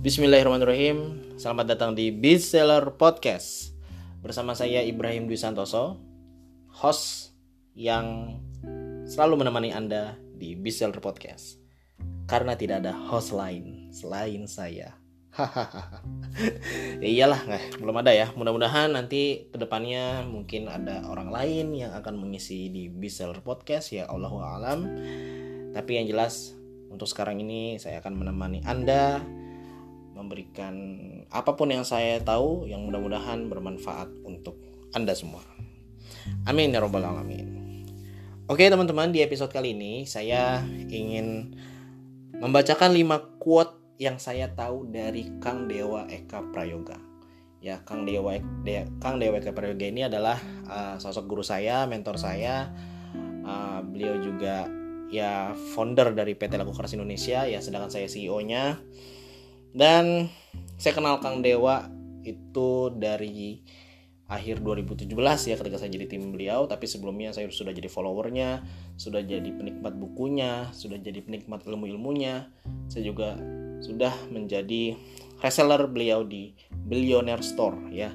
Bismillahirrahmanirrahim. Selamat datang di Bestseller Podcast. Bersama saya Ibrahim Dwi Santoso Host yang selalu menemani Anda di Bestseller Podcast. Karena tidak ada host lain selain saya. Hahaha ya iyalah nggak belum ada ya. Mudah-mudahan nanti ke depannya mungkin ada orang lain yang akan mengisi di Bestseller Podcast ya Allahu alam. Tapi yang jelas untuk sekarang ini saya akan menemani Anda memberikan apa pun yang saya tahu yang mudah-mudahan bermanfaat untuk Anda semua. Amin ya robbal alamin. Oke teman-teman di episode kali ini saya ingin membacakan 5 quote yang saya tahu dari Kang Dewa Eka Prayoga. Ya, Kang Dewa De, Kang Dewa Eka Prayoga ini adalah uh, sosok guru saya, mentor saya. Uh, beliau juga ya founder dari PT Laku Keras Indonesia ya sedangkan saya CEO-nya dan saya kenal Kang Dewa itu dari akhir 2017 ya ketika saya jadi tim beliau. Tapi sebelumnya saya sudah jadi followernya sudah jadi penikmat bukunya sudah jadi penikmat ilmu-ilmunya. Saya juga sudah menjadi reseller beliau di Billionaire Store ya.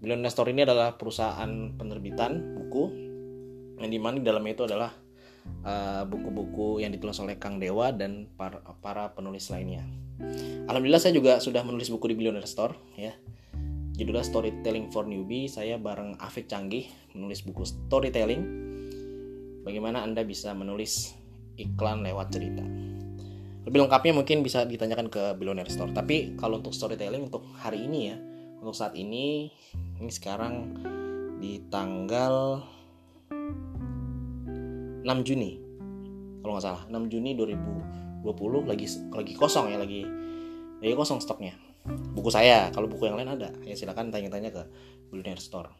Billionaire Store ini adalah perusahaan penerbitan buku yang di mana di dalamnya itu adalah eh, buku-buku uh, yang ditulis oleh Kang Dewa dan para, para penulis lainnya Alhamdulillah saya juga sudah menulis buku di Billionaire Store ya. Judulnya Storytelling for Newbie. Saya bareng Afik Canggih menulis buku storytelling. Bagaimana Anda bisa menulis iklan lewat cerita. Lebih lengkapnya mungkin bisa ditanyakan ke Billionaire Store. Tapi kalau untuk storytelling untuk hari ini ya, untuk saat ini ini sekarang di tanggal 6 Juni kalau nggak salah. 6 Juni 2000 20 lagi lagi kosong ya lagi lagi kosong stoknya. Buku saya kalau buku yang lain ada. Ya silakan tanya-tanya ke Billionaire Store.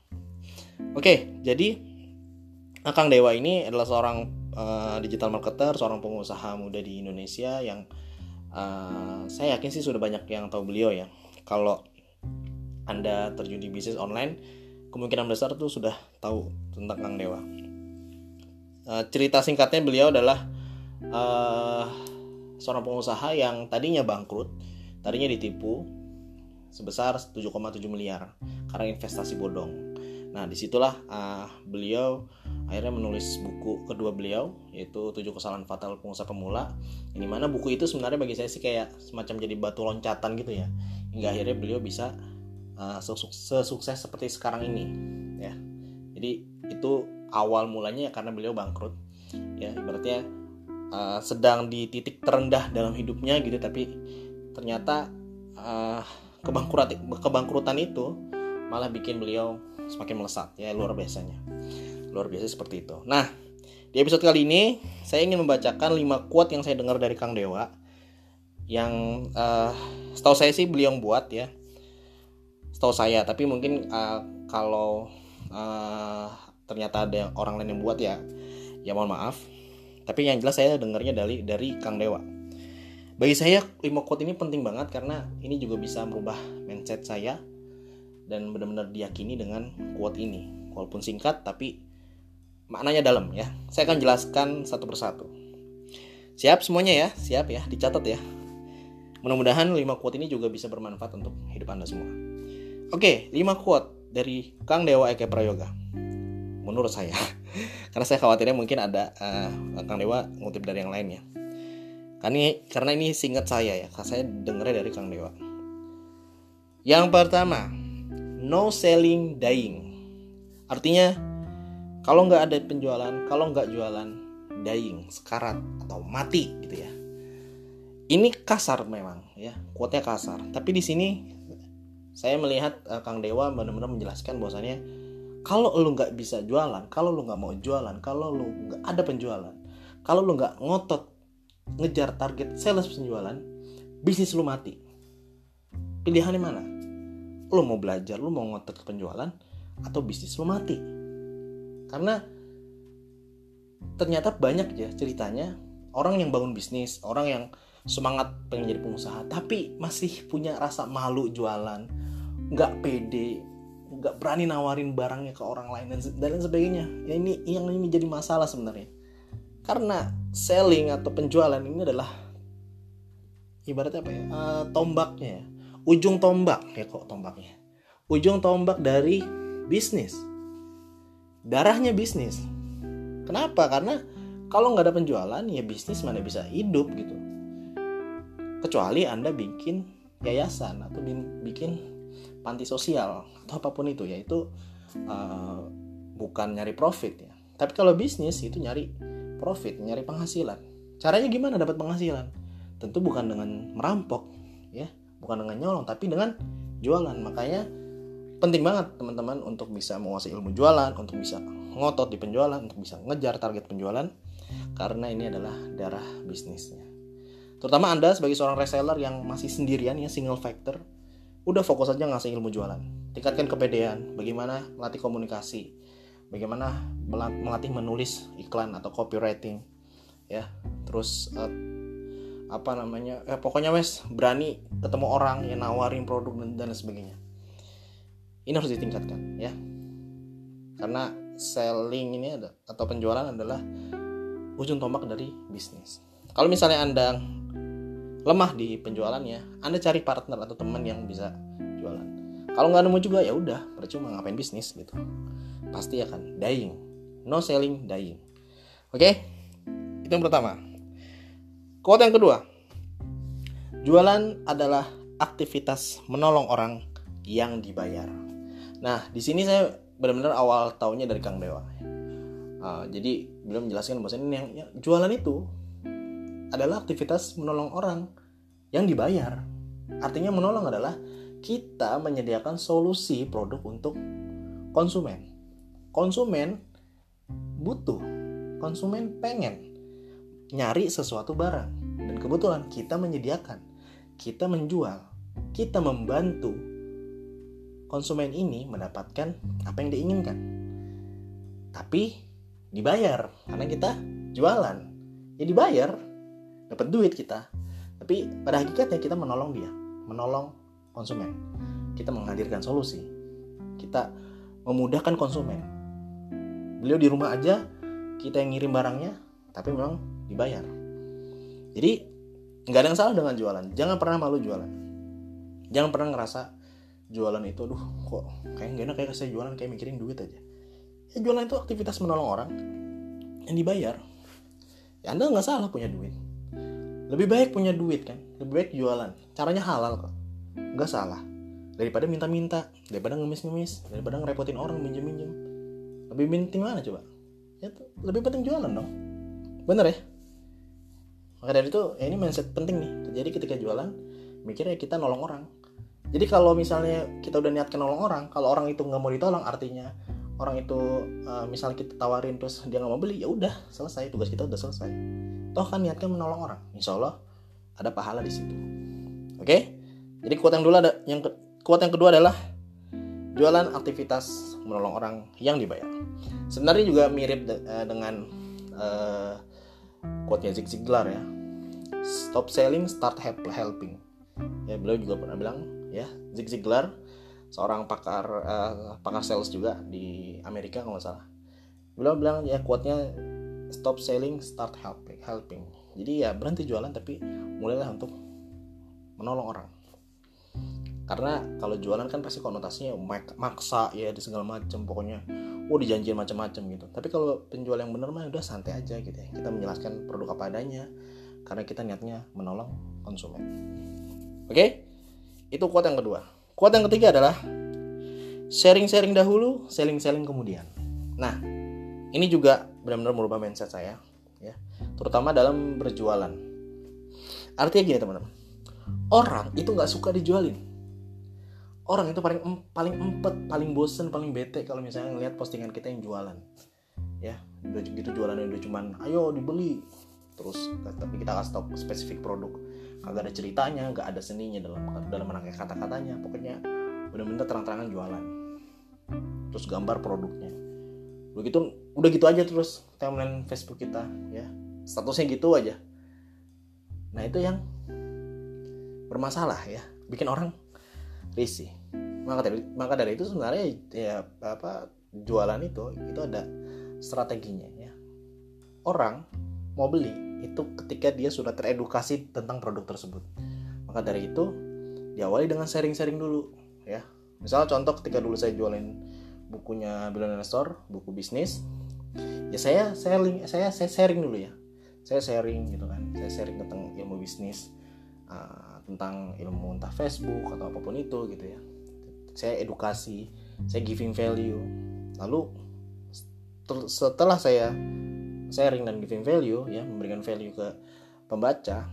Oke jadi Akang Dewa ini adalah seorang uh, digital marketer seorang pengusaha muda di Indonesia yang uh, saya yakin sih sudah banyak yang tahu beliau ya. Kalau anda terjun di bisnis online kemungkinan besar tuh sudah tahu tentang Kang Dewa uh, cerita singkatnya beliau adalah uh, seorang pengusaha yang tadinya bangkrut, tadinya ditipu sebesar 7,7 miliar karena investasi bodong. Nah, di situlah uh, beliau akhirnya menulis buku kedua beliau yaitu tujuh kesalahan fatal pengusaha pemula. Ini mana buku itu sebenarnya bagi saya sih kayak semacam jadi batu loncatan gitu ya. Hingga akhirnya beliau bisa uh, sesukses seperti sekarang ini ya. Jadi itu awal mulanya ya karena beliau bangkrut. Ya, ibaratnya uh, sedang di titik terendah dalam hidupnya gitu tapi ternyata uh, kebangkrutan kebangkrutan itu malah bikin beliau semakin melesat. Ya luar biasanya. Luar biasa seperti itu. Nah di episode kali ini saya ingin membacakan 5 quote yang saya dengar dari Kang Dewa yang uh, setahu saya sih beliau buat ya. Setahu saya tapi mungkin uh, kalau uh, ternyata ada orang lain yang buat ya ya mohon maaf tapi yang jelas saya dengarnya dari dari Kang Dewa. Bagi saya lima quote ini penting banget karena ini juga bisa merubah mindset saya dan benar-benar diyakini dengan quote ini. Walaupun singkat tapi maknanya dalam ya. Saya akan jelaskan satu persatu. Siap semuanya ya, siap ya, dicatat ya. Mudah-mudahan lima quote ini juga bisa bermanfaat untuk hidup Anda semua. Oke, lima quote dari Kang Dewa Eke Prayoga menurut saya. Karena saya khawatirnya mungkin ada uh, Kang Dewa ngutip dari yang lainnya karena ini, karena ini singkat saya ya saya dengarnya dari Kang Dewa. Yang pertama no selling dying. Artinya kalau nggak ada penjualan kalau nggak jualan dying sekarat atau mati gitu ya. Ini kasar memang ya. Kuatnya kasar. Tapi di sini saya melihat uh, Kang Dewa benar-benar menjelaskan bahwasannya kalau lu nggak bisa jualan kalau lu nggak mau jualan kalau lu nggak ada penjualan kalau lu nggak ngotot ngejar target sales penjualan bisnis lu mati. Pilihannya mana? Lu mau belajar lu mau ngotot ke penjualan atau bisnis lu mati? Karena ternyata banyak ya ceritanya orang yang bangun bisnis orang yang semangat pengen jadi pengusaha tapi masih punya rasa malu jualan nggak pede nggak berani nawarin barangnya ke orang lain dan, dan lain sebagainya. Ya ini yang ini jadi masalah sebenarnya. Karena selling atau penjualan ini adalah ibaratnya apa ya? Uh, tombaknya ya. ujung tombak ya kok tombaknya. Ujung tombak dari bisnis. Darahnya bisnis. Kenapa? Karena kalau nggak ada penjualan ya bisnis mana bisa hidup gitu. Kecuali anda bikin yayasan atau bikin panti sosial atau apa pun itu yaitu uh, bukan nyari profit ya. Tapi kalau bisnis itu nyari profit nyari penghasilan. Caranya gimana dapat penghasilan? Tentu bukan dengan merampok ya. Bukan dengan nyolong tapi dengan jualan. Makanya penting banget teman-teman untuk bisa menguasai ilmu jualan untuk bisa ngotot di penjualan untuk bisa ngejar target penjualan karena ini adalah darah bisnisnya. Terutama anda sebagai seorang reseller yang masih sendirian ya single factor udah fokus aja ngasih ilmu jualan. Tingkatkan kepedean. Bagaimana melatih komunikasi. Bagaimana melatih menulis iklan atau copywriting. Ya terus uh, apa namanya eh, pokoknya wes berani ketemu orang yang nawarin produk dan, dan sebagainya. Ini harus ditingkatkan ya. Karena selling ini ada atau penjualan adalah ujung tombak dari bisnis. Kalau misalnya anda lemah di penjualannya anda cari partner atau teman yang bisa jualan. Kalau nggak nemu juga ya udah percuma ngapain bisnis gitu. Pasti akan dying. No selling dying. Oke okay? itu yang pertama. Quote yang kedua. Jualan adalah aktivitas menolong orang yang dibayar. Nah, di sini saya benar-benar awal tahunnya dari Kang Dewa. Uh, jadi beliau menjelaskan bahwa ini yang, yang jualan itu adalah aktivitas menolong orang yang dibayar. Artinya menolong adalah kita menyediakan solusi produk untuk konsumen. Konsumen butuh, konsumen pengen nyari sesuatu barang dan kebetulan kita menyediakan, kita menjual, kita membantu konsumen ini mendapatkan apa yang diinginkan. Tapi dibayar karena kita jualan. Ya dibayar, dapat duit kita. Tapi pada hakikatnya kita menolong dia, menolong konsumen. Kita menghadirkan solusi. Kita memudahkan konsumen. Beliau di rumah aja, kita yang ngirim barangnya, tapi memang dibayar. Jadi nggak ada yang salah dengan jualan. Jangan pernah malu jualan. Jangan pernah ngerasa jualan itu aduh kok kayak gak enak kayak saya jualan kayak mikirin duit aja ya jualan itu aktivitas menolong orang yang dibayar ya anda nggak salah punya duit lebih baik punya duit kan? Lebih baik jualan. Caranya halal kok. Nggak salah. Daripada minta-minta daripada ngemis-ngemis daripada ngerepotin orang minjem-minjem. Lebih penting mana coba? Ya lebih penting jualan dong. Bener ya? Maka dari itu ya ini mindset penting nih. Jadi ketika jualan mikirnya kita nolong orang. Jadi kalau misalnya kita udah niatkan nolong orang kalau orang itu nggak mau ditolong artinya orang itu uh, misalnya kita tawarin terus dia nggak mau beli ya udah selesai. Tugas kita udah selesai toh kan niatkan menolong orang. Insya Allah ada pahala di situ. Oke? Jadi kuat yang dulu ada yang kuat yang kedua adalah jualan aktivitas menolong orang yang dibayar. Sebenarnya juga mirip de, uh, dengan uh, quote-nya Zig Ziglar ya. Stop selling start helping. Ya beliau juga pernah bilang ya Zig Ziglar seorang pakar uh, pakar sales juga di Amerika kalau nggak salah. Beliau bilang ya kuatnya stop selling start helping helping jadi ya berhenti jualan tapi mulailah untuk menolong orang karena kalau jualan kan pasti konotasinya maksa ya di segala macam pokoknya oh dijanjiin macam-macam gitu tapi kalau penjual yang benar mah udah santai aja gitu ya kita menjelaskan produk apa adanya karena kita niatnya menolong konsumen oke okay? Itu quote yang kedua. Quote yang ketiga adalah sharing-sharing dahulu, selling-selling kemudian. Nah, ini juga benar-benar merubah mindset saya, ya, terutama dalam berjualan. Artinya gini teman-teman, orang itu nggak suka dijualin. Orang itu paling paling empet, paling bosen, paling bete kalau misalnya ngelihat postingan kita yang jualan. Ya, udah gitu jualan udah cuman ayo dibeli. Terus tapi kita kasih tahu spesifik produk kagak ada ceritanya nggak ada seninya dalam dalam menangkai kata-katanya pokoknya bener-bener terang-terangan jualan terus gambar produknya begitu udah gitu aja terus timeline Facebook kita ya statusnya gitu aja. Nah itu yang bermasalah ya. Bikin orang risih. Maka dari maka dari itu sebenarnya ya apa jualan itu itu ada strateginya ya. Orang mau beli itu ketika dia sudah teredukasi tentang produk tersebut. Maka dari itu diawali dengan sharing-sharing dulu ya. Misal contoh ketika dulu saya jualin bukunya Billionaire Store buku bisnis ya saya sharing saya saya sharing dulu ya saya sharing gitu kan. Saya sharing tentang ilmu bisnis uh, tentang ilmu entah Facebook atau apa pun itu gitu ya. Saya edukasi saya giving value. Lalu setelah saya sharing dan giving value ya memberikan value ke pembaca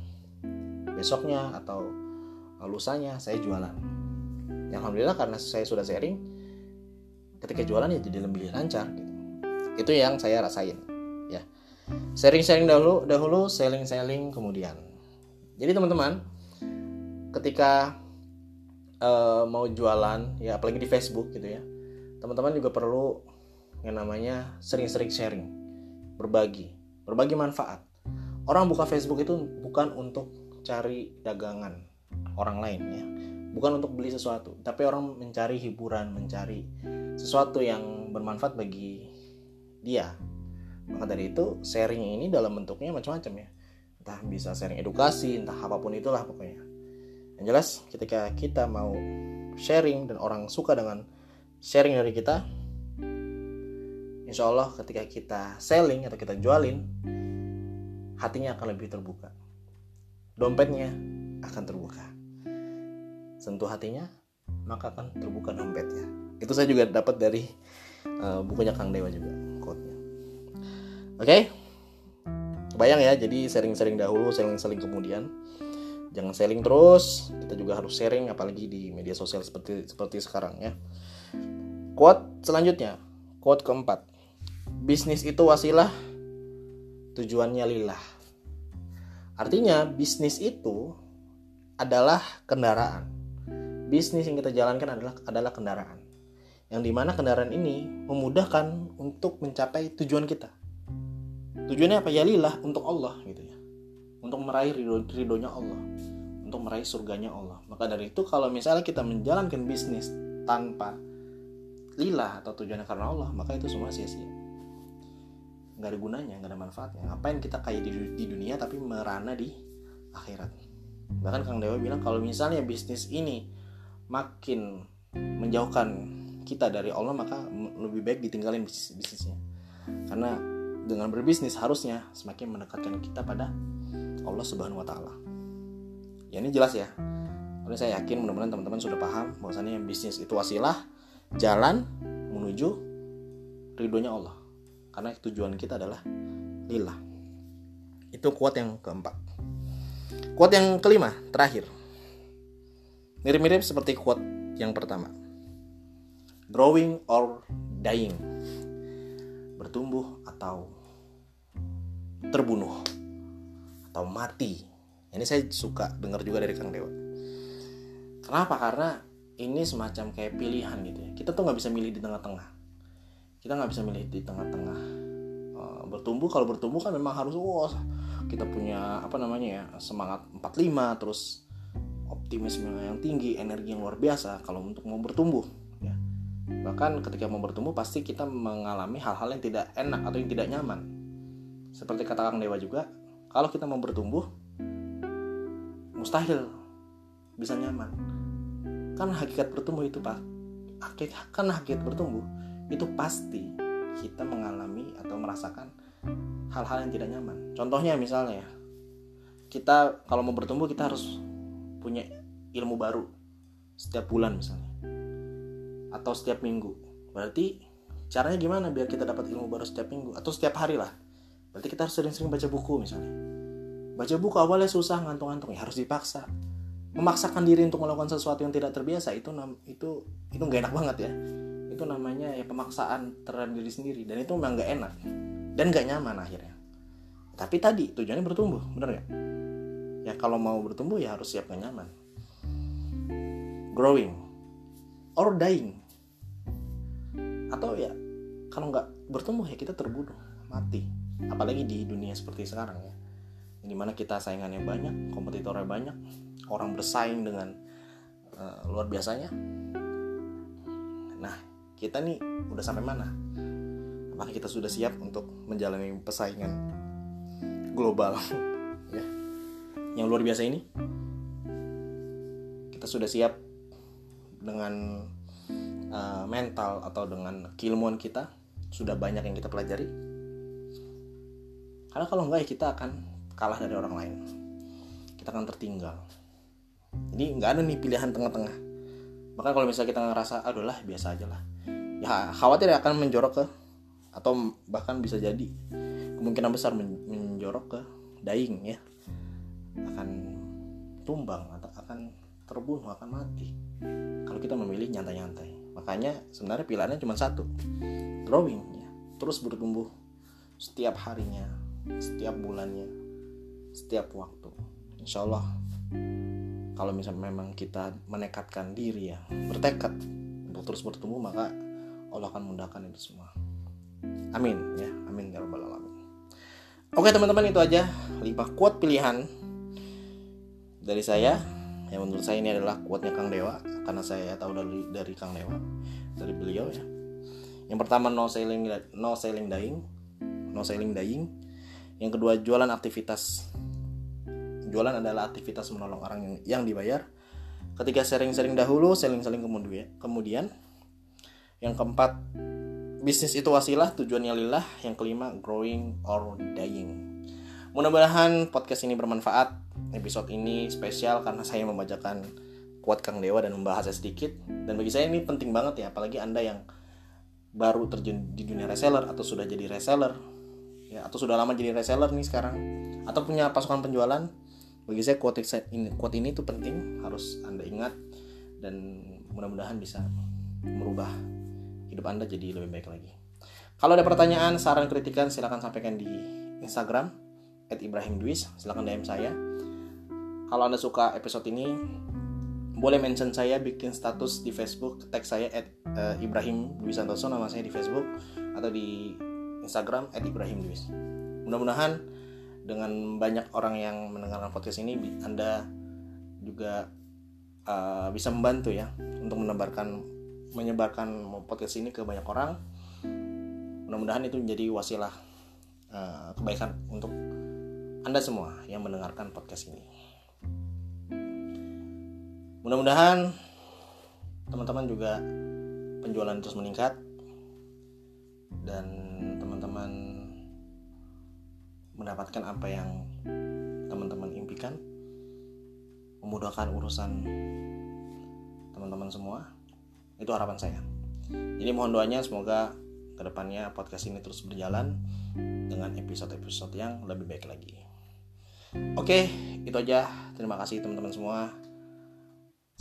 besoknya atau lusanya saya jualan. Ya, alhamdulillah karena saya sudah sharing ketika jualan ya jadi lebih lancar gitu. Itu yang saya rasain sharing-sharing dahulu dahulu selling-selling kemudian. Jadi teman-teman ketika uh, mau jualan ya apalagi di Facebook gitu ya teman-teman juga perlu yang namanya sering-sering sharing berbagi berbagi manfaat. Orang buka Facebook itu bukan untuk cari dagangan orang lain ya bukan untuk beli sesuatu tapi orang mencari hiburan mencari sesuatu yang bermanfaat bagi dia maka dari itu sharing ini dalam bentuknya macam-macam ya. Entah bisa sharing edukasi entah apa pun itulah pokoknya. Yang jelas ketika kita mau sharing dan orang suka dengan sharing dari kita insya Allah ketika kita selling atau kita jualin hatinya akan lebih terbuka. Dompetnya akan terbuka. Sentuh hatinya maka akan terbuka dompetnya. Itu saya juga dapat dari uh, bukunya Kang Dewa juga Oke? Okay? Bayang ya, jadi sharing-sharing dahulu, sharing-sharing kemudian. Jangan sharing terus, kita juga harus sharing apalagi di media sosial seperti seperti sekarang ya. Quote selanjutnya, quote keempat. Bisnis itu wasilah, tujuannya lillah. Artinya bisnis itu adalah kendaraan. Bisnis yang kita jalankan adalah adalah kendaraan. Yang di mana kendaraan ini memudahkan untuk mencapai tujuan kita tujuannya apa? Ya lillah untuk Allah gitu ya. Untuk meraih ridho ridhonya Allah. Untuk meraih surganya Allah. Maka dari itu kalau misalnya kita menjalankan bisnis tanpa lillah atau tujuannya karena Allah maka itu semua sia-sia. Nggak ada gunanya nggak ada manfaatnya. Ngapain kita kaya di, di dunia tapi merana di akhirat? Bahkan Kang Dewa bilang kalau misalnya bisnis ini makin menjauhkan kita dari Allah maka lebih baik ditinggalin bisnis bisnisnya karena dengan berbisnis harusnya semakin mendekatkan kita pada Allah Subhanahu wa taala. Ya ini jelas ya. Oleh saya yakin mudah-mudahan teman-teman sudah paham bahwasannya bisnis itu wasilah jalan menuju ridhonya Allah. Karena tujuan kita adalah lillah. Itu kuat yang keempat. Kuat yang kelima, terakhir. Mirip-mirip seperti kuat yang pertama. Growing or dying bertumbuh atau terbunuh atau mati. Ini saya suka dengar juga dari Kang Dewa. Kenapa? Karena ini semacam kayak pilihan gitu ya. Kita tuh nggak bisa milih di tengah-tengah. Kita nggak bisa milih di tengah-tengah. Uh, bertumbuh kalau bertumbuh kan memang harus wah kita punya apa namanya ya semangat 45 terus optimisme yang tinggi, energi yang luar biasa kalau untuk mau bertumbuh Bahkan ketika mau bertumbuh pasti kita mengalami hal-hal yang tidak enak atau yang tidak nyaman. Seperti kata Kang Dewa juga, kalau kita mau bertumbuh mustahil bisa nyaman. Kan hakikat bertumbuh itu Pak. Kan hakikat bertumbuh itu pasti kita mengalami atau merasakan hal-hal yang tidak nyaman. Contohnya misalnya kita kalau mau bertumbuh kita harus punya ilmu baru setiap bulan misalnya atau setiap minggu. Berarti caranya gimana biar kita dapat ilmu baru setiap minggu atau setiap hari lah. Berarti kita harus sering-sering baca buku misalnya. Baca buku awalnya susah ngantung-ngantung ya harus dipaksa. Memaksakan diri untuk melakukan sesuatu yang tidak terbiasa itu itu itu nggak enak banget ya. Itu namanya ya pemaksaan terhadap diri sendiri dan itu memang nggak enak dan nggak nyaman akhirnya. Tapi tadi tujuannya bertumbuh, bener nggak? Ya kalau mau bertumbuh ya harus siap nyaman. Growing or dying atau ya kalau nggak bertumbuh ya kita terbunuh mati. Apalagi di dunia seperti sekarang ya. Di mana kita saingannya banyak kompetitornya banyak orang bersaing dengan uh, luar biasanya. Nah kita nih udah sampai mana? Apakah kita sudah siap untuk menjalani persaingan global? Ya. Yang luar biasa ini kita sudah siap dengan uh, mental atau dengan keilmuan kita sudah banyak yang kita pelajari. Karena kalau enggak ya kita akan kalah dari orang lain. Kita akan tertinggal. Jadi nggak ada nih pilihan tengah-tengah. Bahkan kalau misalnya kita ngerasa aduh lah biasa aja lah. Ya khawatir ya akan menjorok ke atau bahkan bisa jadi kemungkinan besar menjorok ke dying ya. Akan tumbang atau akan terbunuh akan mati. Kalau kita memilih nyantai-nyantai makanya sebenarnya pilihannya cuma satu growing ya terus bertumbuh setiap harinya setiap bulannya setiap waktu. Insya Allah kalau misalnya memang kita menekatkan diri ya bertekad untuk terus bertumbuh maka Allah akan mudahkan itu semua. Amin ya amin ya rabbal alamin. Oke teman-teman itu aja. Lima quote pilihan dari saya yang menurut saya ini adalah quote-nya Kang Dewa karena saya tahu dari dari Kang Dewa dari beliau ya yang pertama no selling no selling dying no selling dying yang kedua jualan aktivitas Jualan adalah aktivitas menolong orang yang, yang dibayar. Ketiga sharing-sharing dahulu, selling-selling kemudian. Kemudian yang keempat, bisnis itu wasilah, tujuannya lillah. Yang kelima, growing or dying. Mudah-mudahan podcast ini bermanfaat. Episode ini spesial karena saya membacakan kuat Kang Dewa dan membahasnya sedikit. Dan bagi saya ini penting banget ya, apalagi Anda yang baru terjun di dunia reseller atau sudah jadi reseller. Ya atau sudah lama jadi reseller nih sekarang atau punya pasukan penjualan bagi saya quote ini quote ini tuh penting harus anda ingat dan mudah-mudahan bisa merubah hidup anda jadi lebih baik lagi. Kalau ada pertanyaan saran kritikan silahkan sampaikan di Instagram Ibrahim Dwis. Silahkan DM saya kalau anda suka episode ini boleh mention saya bikin status di Facebook tag saya at uh, Ibrahim Dwi Santoso nama saya di Facebook atau di Instagram at Ibrahim Dwis mudah-mudahan dengan banyak orang yang mendengarkan podcast ini Anda juga uh, bisa membantu ya untuk menebarkan menyebarkan podcast ini ke banyak orang. Mudah-mudahan itu menjadi wasilah uh, kebaikan untuk Anda semua yang mendengarkan podcast ini mudah-mudahan teman-teman juga penjualan terus meningkat dan teman-teman mendapatkan apa yang teman-teman impikan memudahkan urusan teman-teman semua. Itu harapan saya. Jadi mohon doanya semoga ke depannya podcast ini terus berjalan dengan episode-episode yang lebih baik lagi. Oke itu aja. Terima kasih teman-teman semua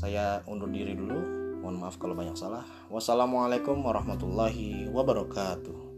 saya undur diri dulu. Mohon maaf kalau banyak salah. Wassalamualaikum warahmatullahi wabarakatuh